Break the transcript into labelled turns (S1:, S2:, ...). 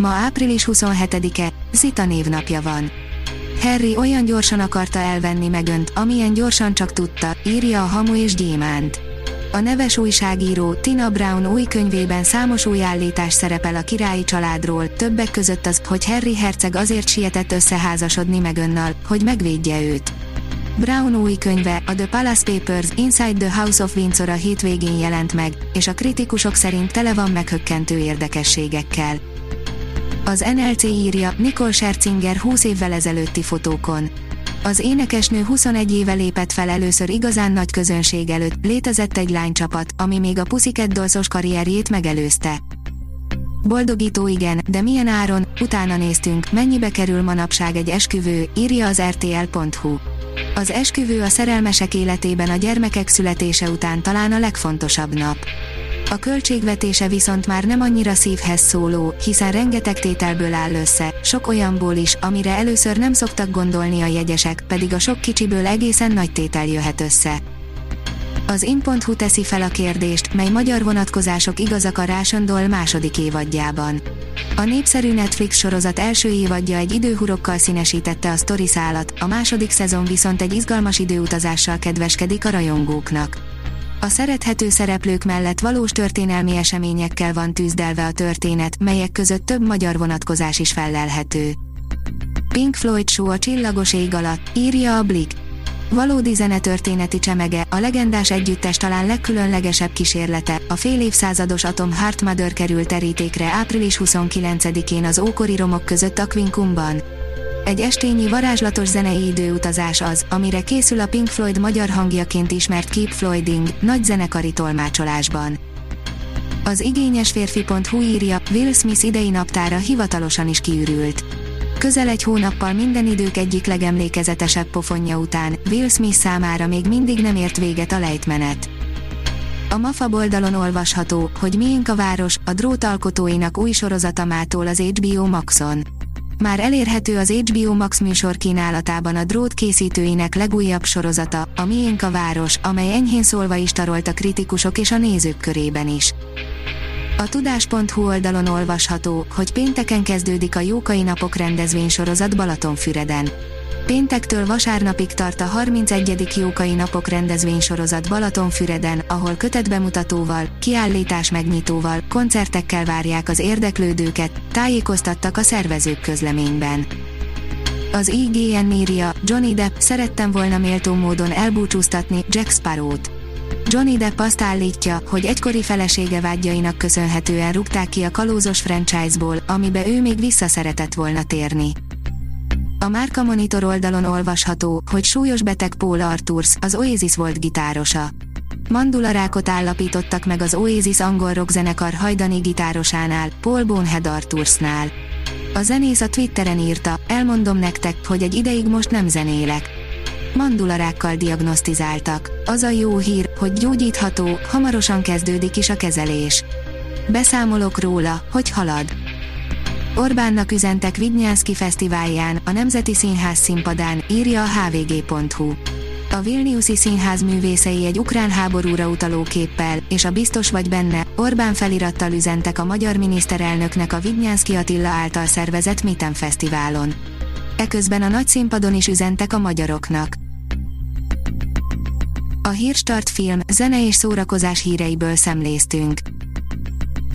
S1: Ma április 27-e, Zita névnapja van. Harry olyan gyorsan akarta elvenni megönt, amilyen gyorsan csak tudta, írja a Hamu és Gyémánt. A neves újságíró Tina Brown új könyvében számos új állítás szerepel a királyi családról, többek között az, hogy Harry herceg azért sietett összeházasodni megönnal, hogy megvédje őt. Brown új könyve, a The Palace Papers Inside the House of Windsor a hétvégén jelent meg, és a kritikusok szerint tele van meghökkentő érdekességekkel. Az NLC írja, Nicole Scherzinger 20 évvel ezelőtti fotókon. Az énekesnő 21 éve lépett fel először igazán nagy közönség előtt, létezett egy lánycsapat, ami még a Pussycat Dolls-os karrierjét megelőzte. Boldogító igen, de milyen áron, utána néztünk, mennyibe kerül manapság egy esküvő, írja az rtl.hu. Az esküvő a szerelmesek életében a gyermekek születése után talán a legfontosabb nap. A költségvetése viszont már nem annyira szívhez szóló, hiszen rengeteg tételből áll össze, sok olyanból is, amire először nem szoktak gondolni a jegyesek, pedig a sok kicsiből egészen nagy tétel jöhet össze. Az in.hu teszi fel a kérdést, mely magyar vonatkozások igazak a Ration Doll második évadjában. A népszerű Netflix sorozat első évadja egy időhurokkal színesítette a sztori a második szezon viszont egy izgalmas időutazással kedveskedik a rajongóknak. A szerethető szereplők mellett valós történelmi eseményekkel van tűzdelve a történet, melyek között több magyar vonatkozás is fellelhető. Pink Floyd Show a csillagos ég alatt, írja a Blick. Valódi zenetörténeti csemege, a legendás együttes talán legkülönlegesebb kísérlete, a fél évszázados Atom Heart Mother került terítékre április 29-én az ókori romok között a Quincumban. Egy estényi varázslatos zenei időutazás az, amire készül a Pink Floyd magyar hangjaként ismert Keep Floyding, nagy zenekari tolmácsolásban. Az igényes férfi.hu írja, Will Smith idei naptára hivatalosan is kiürült. Közel egy hónappal minden idők egyik legemlékezetesebb pofonja után, Will Smith számára még mindig nem ért véget a lejtmenet. A MAFA oldalon olvasható, hogy miénk a város, a drót alkotóinak új sorozatamától az HBO Maxon. Már elérhető az HBO Max műsor kínálatában a drót készítőinek legújabb sorozata, a Miénk a város, amely enyhén szólva is tarolt a kritikusok és a nézők körében is. A tudás.hu oldalon olvasható, hogy pénteken kezdődik a Jókai Napok rendezvénysorozat Balatonfüreden. Péntektől vasárnapig tart a 31. Jókai Napok rendezvénysorozat Balatonfüreden, ahol kötetbemutatóval, kiállítás megnyitóval, koncertekkel várják az érdeklődőket, tájékoztattak a szervezők közleményben. Az IGN írja, Johnny Depp szerettem volna méltó módon elbúcsúztatni Jack Sparrow-t. Johnny Depp azt állítja, hogy egykori felesége vágyainak köszönhetően rúgták ki a kalózos franchise-ból, amibe ő még vissza szeretett volna térni. A Márka Monitor oldalon olvasható, hogy súlyos beteg Paul Arturs, az Oasis volt gitárosa. Mandularákot állapítottak meg az Oasis angol rockzenekar hajdani gitárosánál, Paul Bonehead Artursnál. A zenész a Twitteren írta, elmondom nektek, hogy egy ideig most nem zenélek. Mandularákkal diagnosztizáltak. Az a jó hír, hogy gyógyítható, hamarosan kezdődik is a kezelés. Beszámolok róla, hogy halad. Orbánnak üzentek Vidnyánszki Fesztiválján, a Nemzeti Színház színpadán, írja a hvg.hu. A Vilniuszi Színház művészei egy ukrán háborúra utaló képpel, és a biztos vagy benne, Orbán felirattal üzentek a magyar miniszterelnöknek a Vidnyánszki Attila által szervezett Miten Fesztiválon. Eközben a nagy színpadon is üzentek a magyaroknak. A Hírstart film, zene és szórakozás híreiből szemléztünk.